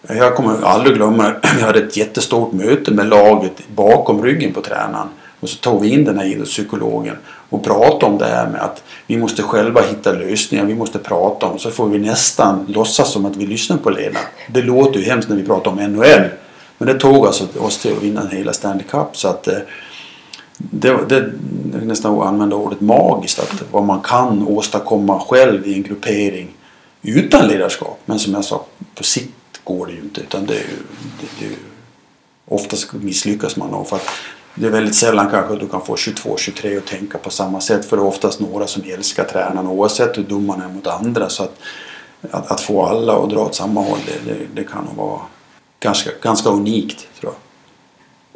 jag kommer aldrig glömma Vi hade ett jättestort möte med laget bakom ryggen på tränaren. Och så tog vi in den här idrottspsykologen och pratade om det här med att vi måste själva hitta lösningar. Vi måste prata om så får vi nästan låtsas som att vi lyssnar på ledaren. Det låter ju hemskt när vi pratar om NHL. Men det tog alltså oss till att vinna hela Stanley Cup. Så att eh, det, det, det är nästan att använda ordet magiskt. Att vad man kan åstadkomma själv i en gruppering utan ledarskap. Men som jag sa, på sikt går det ju inte. Utan det är ju, det, det är ju, oftast misslyckas man nog. För att det är väldigt sällan kanske du kan få 22-23 att tänka på samma sätt. För det är oftast några som älskar tränaren oavsett hur dum man är mot andra. Så att, att, att få alla att dra åt samma håll det, det, det kan nog vara ganska, ganska unikt tror jag.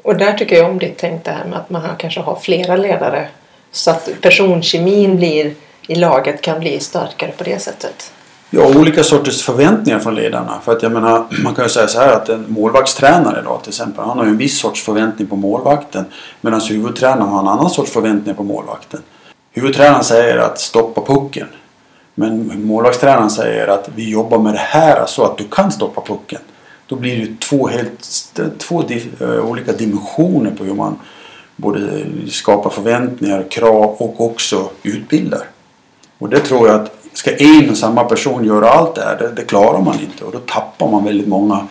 Och där tycker jag om ditt tänk det här med att man kanske har flera ledare. Så att personkemin blir i laget kan bli starkare på det sättet. Ja, olika sorters förväntningar från ledarna. För att jag menar, man kan ju säga så här att en målvaktstränare idag till exempel, han har ju en viss sorts förväntning på målvakten. Medan huvudtränaren har en annan sorts förväntning på målvakten. Huvudtränaren säger att stoppa pucken. Men målvaktstränaren säger att vi jobbar med det här så att du kan stoppa pucken. Då blir det ju två, helt, två eh, olika dimensioner på hur man både skapar förväntningar, krav och också utbildar. Och det tror jag att ska en och samma person göra allt det här, det, det klarar man inte. Och då tappar man väldigt många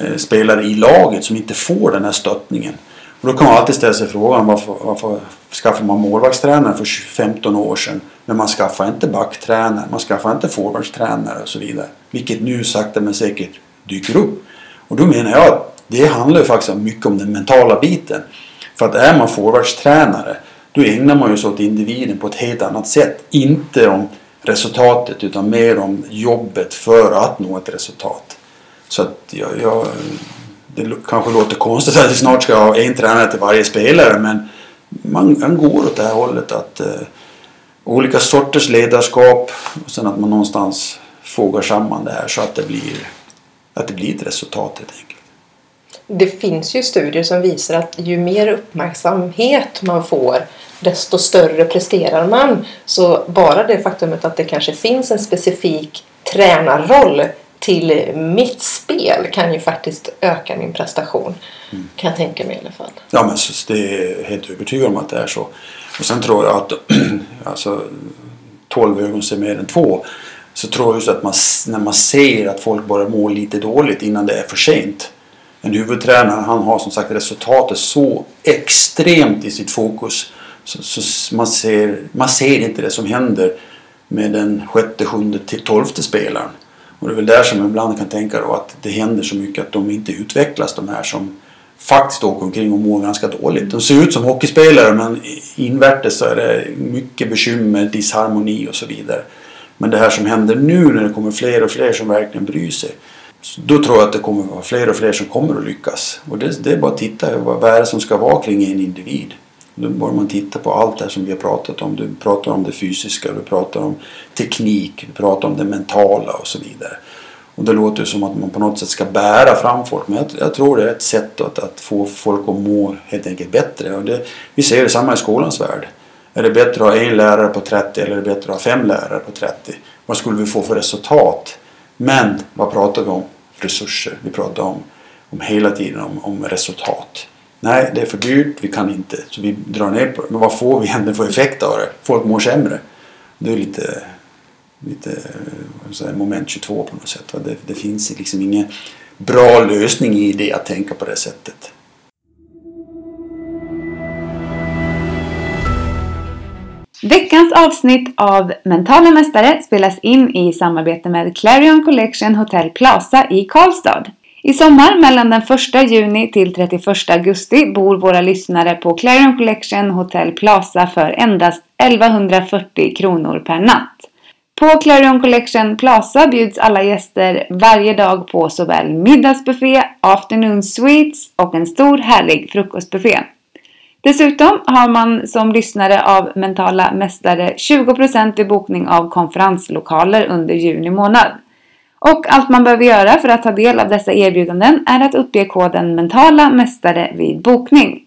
eh, spelare i laget som inte får den här stöttningen. Och då kan man alltid ställa sig frågan varför, varför skaffade man målvaktstränare för 15 år sedan? Men man skaffar inte backtränare, man skaffar inte forwardstränare och så vidare. Vilket nu sakta men säkert dyker upp. Och då menar jag att det handlar ju faktiskt mycket om den mentala biten. För att är man forwardstränare då ägnar man ju sig åt individen på ett helt annat sätt. Inte om resultatet utan mer om jobbet för att nå ett resultat. Så att jag, jag, det kanske låter konstigt att vi snart ska ha en tränare till varje spelare men man, man går åt det här hållet att eh, olika sorters ledarskap och sen att man någonstans fogar samman det här så att det blir, att det blir ett resultat helt enkelt. Det finns ju studier som visar att ju mer uppmärksamhet man får desto större presterar man. Så bara det faktumet att det kanske finns en specifik tränarroll till mitt spel kan ju faktiskt öka min prestation. Kan jag tänka mig i alla fall. Ja, men det är helt övertygad om att det är så. Och sen tror jag att alltså, 12 ögon ser mer än två. Så tror jag just att man, när man ser att folk börjar må lite dåligt innan det är för sent. En huvudtränare han har som sagt resultatet så extremt i sitt fokus. Så, så man, ser, man ser inte det som händer med den sjätte, sjunde till tolfte spelaren. Och det är väl där som jag ibland kan tänka då att det händer så mycket att de inte utvecklas de här som faktiskt åker omkring och mår ganska dåligt. De ser ut som hockeyspelare men invärtes så är det mycket bekymmer, disharmoni och så vidare. Men det här som händer nu när det kommer fler och fler som verkligen bryr sig. Då tror jag att det kommer att vara fler och fler som kommer att lyckas. Och det, det är bara att titta vad, är det som ska vara kring en individ. Då bör man titta på allt det här som vi har pratat om. Du pratar om det fysiska, du pratar om teknik, du pratar om det mentala och så vidare. Och det låter ju som att man på något sätt ska bära fram folk. Men jag, jag tror det är ett sätt att, att få folk att må helt enkelt bättre. Och det, vi ser det samma i skolans värld. Är det bättre att ha en lärare på 30 eller är det bättre att ha fem lärare på 30? Vad skulle vi få för resultat? Men vad pratar vi om? Resurser. Vi pratar om om hela tiden om, om resultat. Nej, det är för dyrt, vi kan inte. Så vi drar ner på det. Men vad får vi egentligen för effekt av det? Folk mår sämre. Det är lite, lite säga, moment 22 på något sätt. Det, det finns liksom ingen bra lösning i det att tänka på det sättet. Veckans avsnitt av Mentala Mästare spelas in i samarbete med Clarion Collection Hotel Plaza i Karlstad. I sommar mellan den 1 juni till 31 augusti bor våra lyssnare på Clarion Collection Hotel Plaza för endast 1140 kronor per natt. På Clarion Collection Plaza bjuds alla gäster varje dag på såväl middagsbuffé, afternoon sweets och en stor härlig frukostbuffé. Dessutom har man som lyssnare av Mentala Mästare 20% i bokning av konferenslokaler under juni månad. Och allt man behöver göra för att ta del av dessa erbjudanden är att uppge koden Mentala Mästare vid bokning.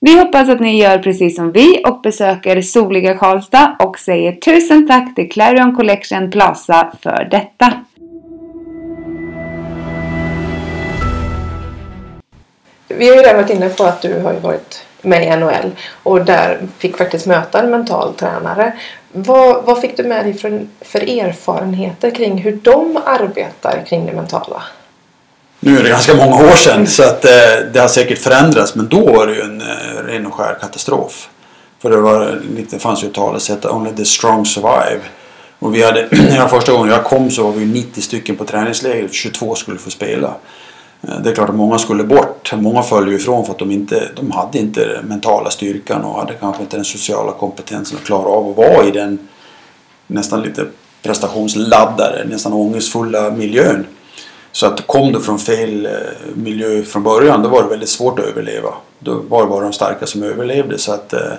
Vi hoppas att ni gör precis som vi och besöker soliga Karlstad och säger tusen tack till Clarion Collection Plaza för detta. Vi har ju redan varit inne på att du har varit med i NHL och där fick faktiskt möta en mental tränare. Vad, vad fick du med dig för, för erfarenheter kring hur de arbetar kring det mentala? Nu är det ganska många år sedan så att eh, det har säkert förändrats men då var det ju en eh, ren och skär katastrof. För det, var lite, fanns ju ett talesätt Only the strong survive. Och vi hade, första gången jag kom så var vi 90 stycken på träningslägret. 22 skulle få spela. Eh, det är klart att många skulle bort. Många föll ju ifrån för att de inte de hade inte den mentala styrkan och hade kanske inte den sociala kompetensen att klara av att vara i den nästan lite prestationsladdade, nästan ångestfulla miljön. Så att kom du från fel eh, miljö från början då var det väldigt svårt att överleva. Då var det bara de starka som överlevde. Så att, eh,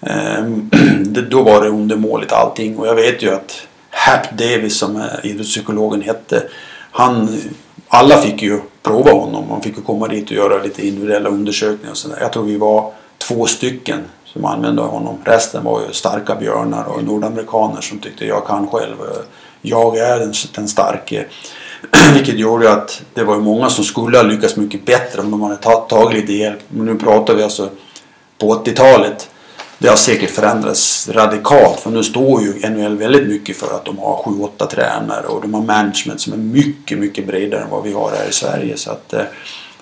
eh då var det undermåligt allting. Och jag vet ju att Hap Davis som idrottspsykologen hette. Han, alla fick ju prova honom. Man fick ju komma dit och göra lite individuella undersökningar. Och så Jag tror vi var två stycken som använde honom. Resten var ju starka björnar och nordamerikaner som tyckte jag kan själv. Eh, jag är den, den starke. Vilket gjorde att det var många som skulle ha lyckats mycket bättre om de hade tagit lite hjälp. Men nu pratar vi alltså på 80-talet. Det har säkert förändrats radikalt för nu står ju NHL väldigt mycket för att de har 7-8 tränare och de har management som är mycket, mycket bredare än vad vi har här i Sverige. Så att eh,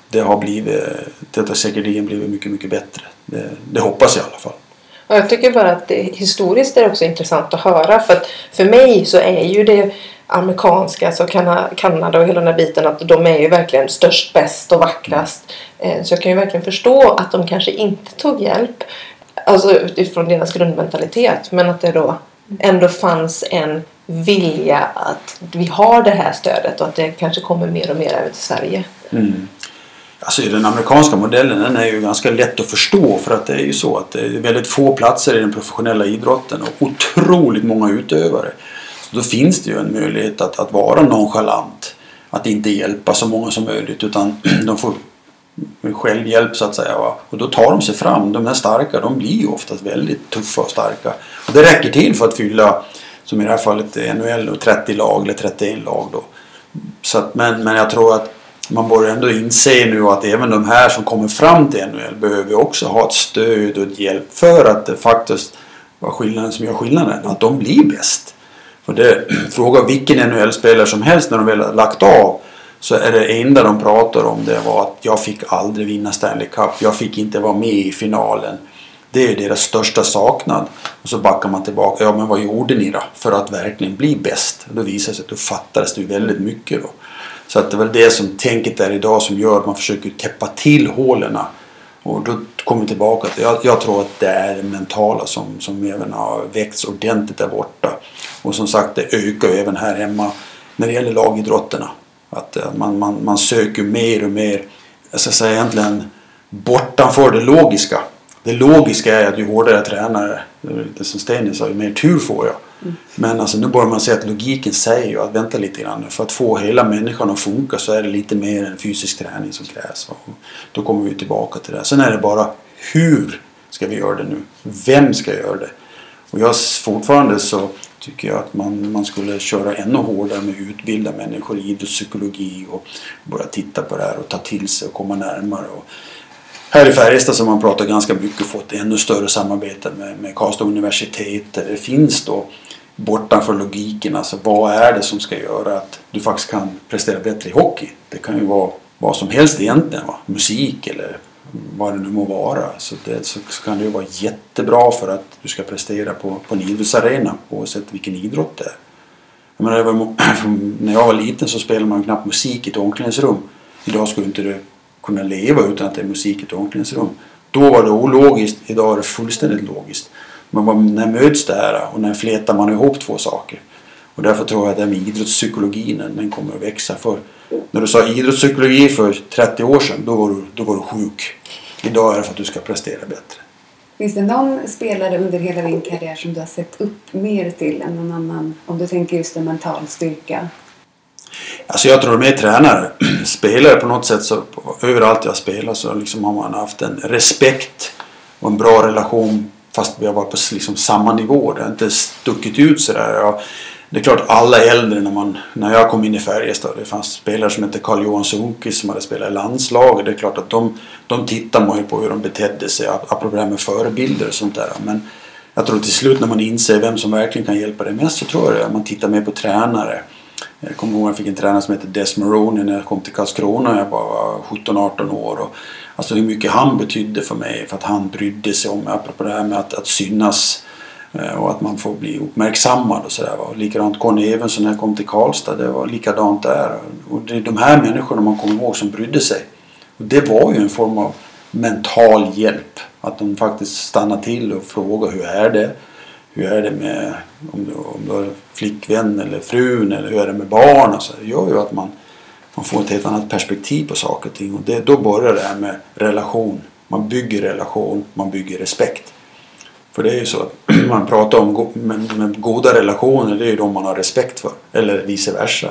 det har blivit, det har säkerligen blivit mycket, mycket bättre. Det, det hoppas jag i alla fall. Och jag tycker bara att det, historiskt är det också intressant att höra för att för mig så är ju det amerikanska, alltså Kanada och hela den här biten att de är ju verkligen störst, bäst och vackrast. Eh, så jag kan ju verkligen förstå att de kanske inte tog hjälp. Alltså utifrån deras grundmentalitet. Men att det då ändå fanns en vilja att vi har det här stödet och att det kanske kommer mer och mer över till Sverige. Mm. Alltså den amerikanska modellen den är ju ganska lätt att förstå för att det är ju så att det är väldigt få platser i den professionella idrotten och otroligt många utövare. Så då finns det ju en möjlighet att, att vara nonchalant. Att inte hjälpa så många som möjligt utan de får självhjälp så att säga. Va? Och då tar de sig fram. De är starka, de blir ju oftast väldigt tuffa och starka. Och det räcker till för att fylla, som i det här fallet NHL, 30 lag eller 31 lag. Då. Så att, men, men jag tror att man börjar ändå inse nu att även de här som kommer fram till NHL behöver också ha ett stöd och ett hjälp för att det faktiskt var skillnaden som gör skillnaden. Att de blir bäst. För det, fråga vilken NHL-spelare som helst när de väl har lagt av så är det enda de pratar om det var att jag fick aldrig vinna Stanley Cup. Jag fick inte vara med i finalen. Det är deras största saknad. Och så backar man tillbaka. Ja men vad gjorde ni då för att verkligen bli bäst? Då visar det sig att då fattades det väldigt mycket då. Så att det är väl det som tänket är idag som gör att man försöker täppa till hålen. Och då kommer vi tillbaka till, jag, jag tror att det är det mentala som, som även har växt ordentligt där borta. Och som sagt det ökar ju även här hemma när det gäller lagidrotterna. Att eh, man, man, man söker mer och mer, jag ska säga egentligen bortanför det logiska. Det logiska är att ju hårdare jag tränar, det som Stenny sa, ju mer tur får jag. Mm. Men alltså nu börjar man se att logiken säger ju att vänta lite grann. För att få hela människan att funka så är det lite mer än fysisk träning som krävs. Och då kommer vi tillbaka till det. Sen är det bara hur ska vi göra det nu? Vem ska göra det? Och jag fortfarande så tycker jag att man, man skulle köra ännu hårdare med att utbilda människor i idrottspsykologi och börja titta på det här och ta till sig och komma närmare. Och här i Färjestad så har man pratat ganska mycket och fått ännu större samarbete med, med Karlstad universitet där det finns då bortanför logiken, alltså vad är det som ska göra att du faktiskt kan prestera bättre i hockey? Det kan ju vara vad som helst egentligen, va? musik eller vad det nu må vara. Så, det, så kan det ju vara jättebra för att du ska prestera på, på en idrottsarena oavsett vilken idrott det är. Jag menar, var, när jag var liten så spelade man knappt musik i ett omklädningsrum. Idag skulle inte du kunna leva utan att det är musik i ett omklädningsrum. Då var det ologiskt, idag är det fullständigt logiskt. Men när möts det här och när flätar man ihop två saker? Och därför tror jag att det här med idrottspsykologin den kommer att växa. För när du sa idrottspsykologi för 30 år sedan, då var, du, då var du sjuk. Idag är det för att du ska prestera bättre. Finns det någon spelare under hela din karriär som du har sett upp mer till än någon annan? Om du tänker just en mental styrka. Alltså jag tror med tränare. Spelare på något sätt så överallt jag spelar så liksom har man haft en respekt och en bra relation fast vi har varit på liksom samma nivå. Det har inte stuckit ut sådär. Jag, det är klart alla äldre när, man, när jag kom in i Färjestad. Det fanns spelare som hette Karl-Johan Sundqvist som hade spelat i landslaget. Det är klart att de, de tittar man ju på hur de betedde sig. Apropå det här med förebilder och sånt där. Men jag tror till slut när man inser vem som verkligen kan hjälpa dig mest så tror jag att man tittar mer på tränare. Jag kommer ihåg att jag fick en tränare som hette Des Maroney när jag kom till Karlskrona. Jag bara var 17-18 år. Och, alltså hur mycket han betydde för mig. För att han brydde sig om, mig, apropå det här med att, att synas Eh, Eh, och att man får bli uppmärksammad och sådär. Likadant Conny Evensson när jag kom till Karlstad, det var likadant där. Och det är de här människorna man kommer ihåg som brydde sig. Och det var ju en form av mental hjälp. Att de faktiskt stannade till och frågade hur är det? Hur är det med om du, om du har flickvän eller frun eller hur är det med barn? Och så. Det gör ju att man, man får ett helt annat perspektiv på saker och ting. Och det, då börjar det här med relation. Man bygger relation, man bygger respekt. För det är ju så att man pratar om go men, men goda relationer, det är ju de man har respekt för. Eller vice versa.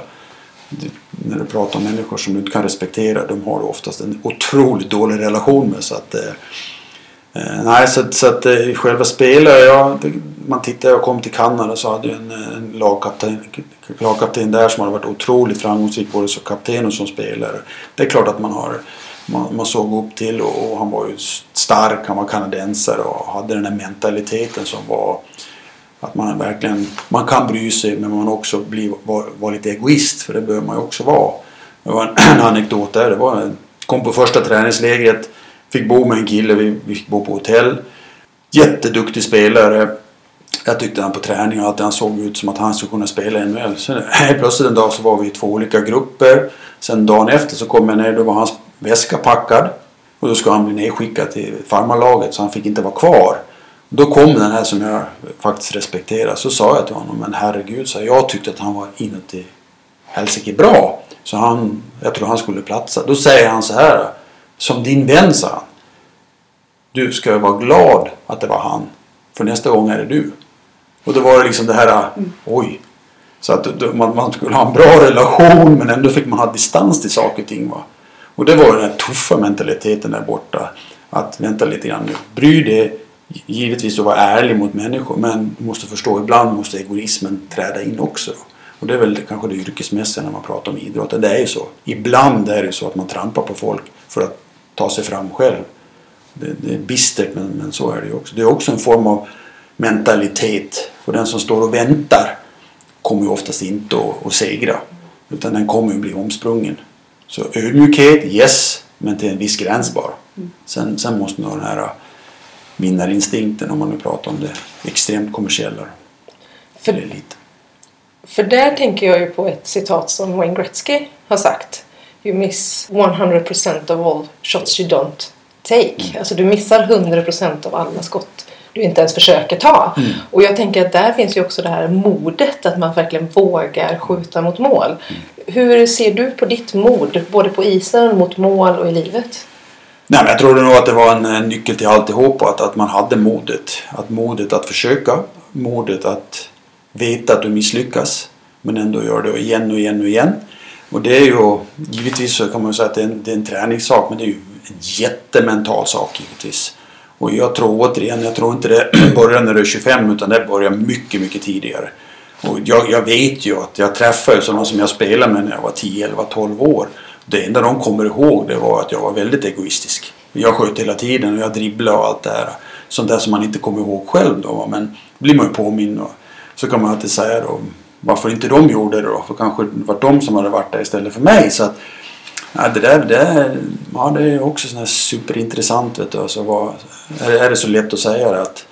Du, när du pratar om människor som du inte kan respektera, de har du oftast en otroligt dålig relation med. Så att, eh, eh nej, så, så att eh, själva spelet, ja, man tittar, jag kom till Kanada så hade jag en, eh, en lagkapten, lagkapten där som hade varit otroligt framgångsrik både som kapten och som spelare. Det är klart att man har man, man såg upp till och, och, han var ju stark, han var kanadensare och hade den här mentaliteten som var att man verkligen, man kan bry sig men man också blir, var, var lite egoist för det behöver man ju också vara. Det var en, en anekdot där, det var en, kom på första träningslägret, fick bo med en kille, vi, vi fick bo på hotell. Jätteduktig spelare. Jag tyckte han på träning att han såg ut som att han skulle kunna spela i NHL. Sen plötsligt en dag så var vi i två olika grupper. Sen dagen efter så kom jag ner, då var hans väska packad. Och då skulle han bli nedskickad till farmarlaget så han fick inte vara kvar. Då kom den här som jag faktiskt respekterar. Så sa jag till honom, men herregud, så jag tyckte att han var inuti helsike bra. Så han, jag tror han skulle platsa. Då säger han så här, som din vän sa han. Du ska vara glad att det var han. För nästa gång är det du. Och då var det liksom det här, mm. oj. Så att man, man skulle ha en bra relation men ändå fick man ha distans till saker och ting. Va? Och det var den här tuffa mentaliteten där borta. Att vänta lite grann nu. Bry dig givetvis att vara ärlig mot människor men du måste förstå ibland måste egoismen träda in också. Och det är väl kanske det yrkesmässiga när man pratar om idrott. Det är ju så. Ibland är det så att man trampar på folk för att ta sig fram själv. Det, det är bistert men, men så är det ju också. Det är också en form av mentalitet. Och den som står och väntar kommer ju oftast inte att, att segra. Utan den kommer ju bli omsprungen. Så ödmjukhet, yes, men till en viss gräns bara. Mm. Sen, sen måste ha den här äh, vinnarinstinkten om man nu pratar om det extremt kommersiella. För, det lite. för där tänker jag ju på ett citat som Wayne Gretzky har sagt. You miss 100% of all shots you don't take. Mm. Alltså du missar 100% av alla skott du inte ens försöker ta. Mm. Och jag tänker att där finns ju också det här modet att man verkligen vågar skjuta mot mål. Mm. Hur ser du på ditt mod, både på isen, mot mål och i livet? Nej, men jag tror nog att det var en, en nyckel till alltihop. Att, att man hade modet. Att modet att försöka. Modet att veta att du misslyckas. Men ändå gör det igen och igen och igen. Och det är ju givetvis så kan man säga att det är en, det är en träningssak. Men det är ju en jättemental sak givetvis. Och jag tror återigen, jag tror inte det börjar när du är 25 utan det börjar mycket, mycket tidigare. Och jag, jag vet ju att jag träffade sådana som jag spelade med när jag var 10, 11, 12 år. Det enda de kommer ihåg det var att jag var väldigt egoistisk. Jag sköt hela tiden och jag dribblade och allt det här. Sånt där som man inte kommer ihåg själv då. Men blir man ju påminn och så kan man alltid säga då varför inte de gjorde det då. För kanske det var de som hade varit där istället för mig. Så att, ja, det där det är, ja, det är också sån här superintressant. Vet du. Alltså, vad, är, det, är det så lätt att säga det att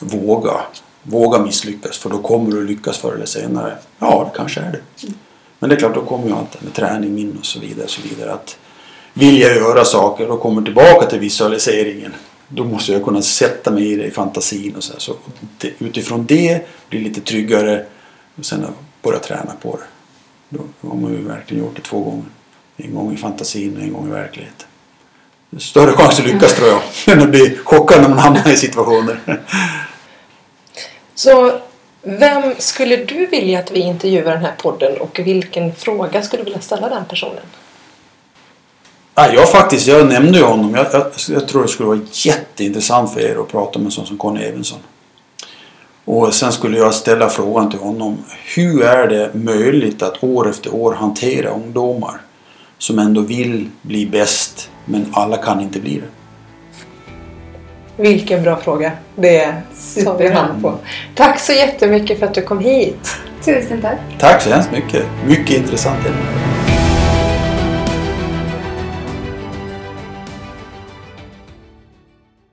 våga. Våga misslyckas för då kommer du lyckas förr eller senare. Ja, det kanske är det. Men det är klart, då kommer ju allt med träning in och så vidare. Och så vidare. Att vilja göra saker och kommer tillbaka till visualiseringen. Då måste jag kunna sätta mig i det i fantasin och så, här. så utifrån det bli lite tryggare och sen börja träna på det. Då har man ju verkligen gjort det två gånger. En gång i fantasin och en gång i verkligheten. Större chans att lyckas tror jag än att bli chockad när man hamnar i situationer. Så vem skulle du vilja att vi intervjuar den här podden och vilken fråga skulle du vilja ställa den personen? Ja, jag faktiskt, jag nämnde ju honom. Jag, jag, jag, tror det skulle vara jätteintressant för er att prata med en sån som Conny Evensson. Och sen skulle jag ställa frågan till honom. Hur är det möjligt att år efter år hantera ungdomar som ändå vill bli bäst men alla kan inte bli det? Vilken bra fråga. Det tar vi hand på. Tack så jättemycket för att du kom hit. Tusen tack. Tack så hemskt mycket. Mycket intressant ämne.